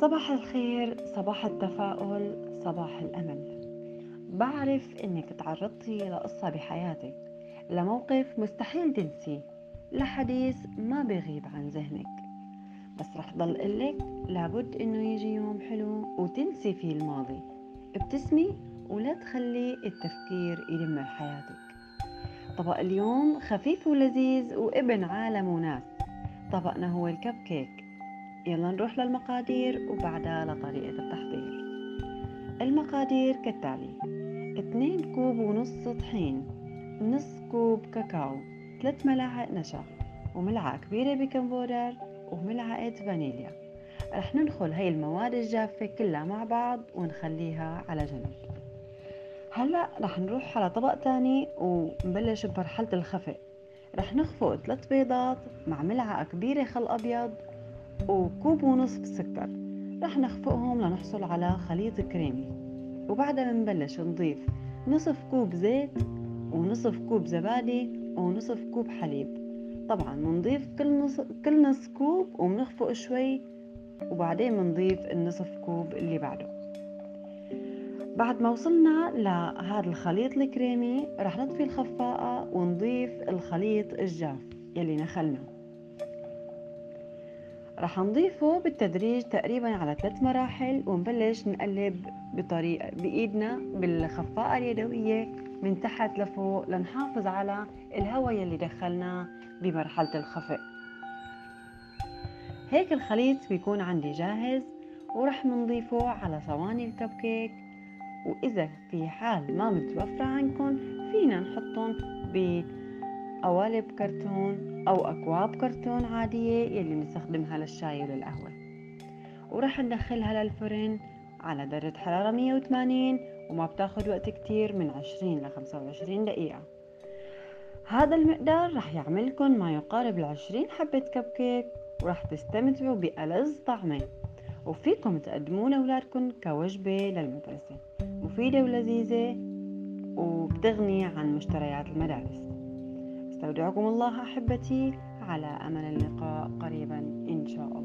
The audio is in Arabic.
صباح الخير صباح التفاؤل صباح الأمل. بعرف إنك تعرضتي لقصة بحياتك لموقف مستحيل تنسيه لحديث ما بيغيب عن ذهنك. بس رح ضل قلك لابد إنه يجي يوم حلو وتنسي فيه الماضي. ابتسمي ولا تخلي التفكير يدمر حياتك. طبق اليوم خفيف ولذيذ وابن عالم وناس. طبقنا هو الكب كيك. يلا نروح للمقادير وبعدها لطريقة التحضير. المقادير كالتالي 2 كوب ونص طحين نص كوب كاكاو 3 ملاعق نشا وملعقة كبيرة baking powder وملعقة فانيليا. رح ننخل هاي المواد الجافة كلها مع بعض ونخليها على جنب. هلأ رح نروح على طبق تاني ونبلش بمرحلة الخفق. رح نخفق ثلاث بيضات مع ملعقة كبيرة خل أبيض وكوب ونصف سكر رح نخفقهم لنحصل على خليط كريمي. وبعدها بنبلش نضيف نصف كوب زيت ونصف كوب زبادي ونصف كوب حليب. طبعا بنضيف كل نص كل نص كوب وبنخفق شوي وبعدين بنضيف النصف كوب اللي بعده. بعد ما وصلنا لهذا الخليط الكريمي رح نطفي الخفاقة ونضيف الخليط الجاف يلي نخلناه. رح نضيفه بالتدريج تقريبا على ثلاث مراحل ونبلش نقلب بطريقة بإيدنا بالخفاقة اليدوية من تحت لفوق لنحافظ على الهواء يلي دخلناه بمرحلة الخفق هيك الخليط بيكون عندي جاهز ورح نضيفه على صواني الكب كيك وإذا في حال ما متوفرة عندكم فينا نحطهم بقوالب كرتون أو أكواب كرتون عادية يلي بنستخدمها للشاي وللقهوة. وراح ندخلها للفرن على درجة حرارة 180 وما بتاخد وقت كتير من 20 ل 25 دقيقة. هذا المقدار رح يعملكن ما يقارب العشرين حبة كب كيك ورح تستمتعوا بألذ طعمة وفيكم تقدموه لأولادكم كوجبة للمدرسة. مفيدة ولذيذة وبتغني عن مشتريات المدارس. استودعكم الله أحبتي على أمل اللقاء قريبا إن شاء الله.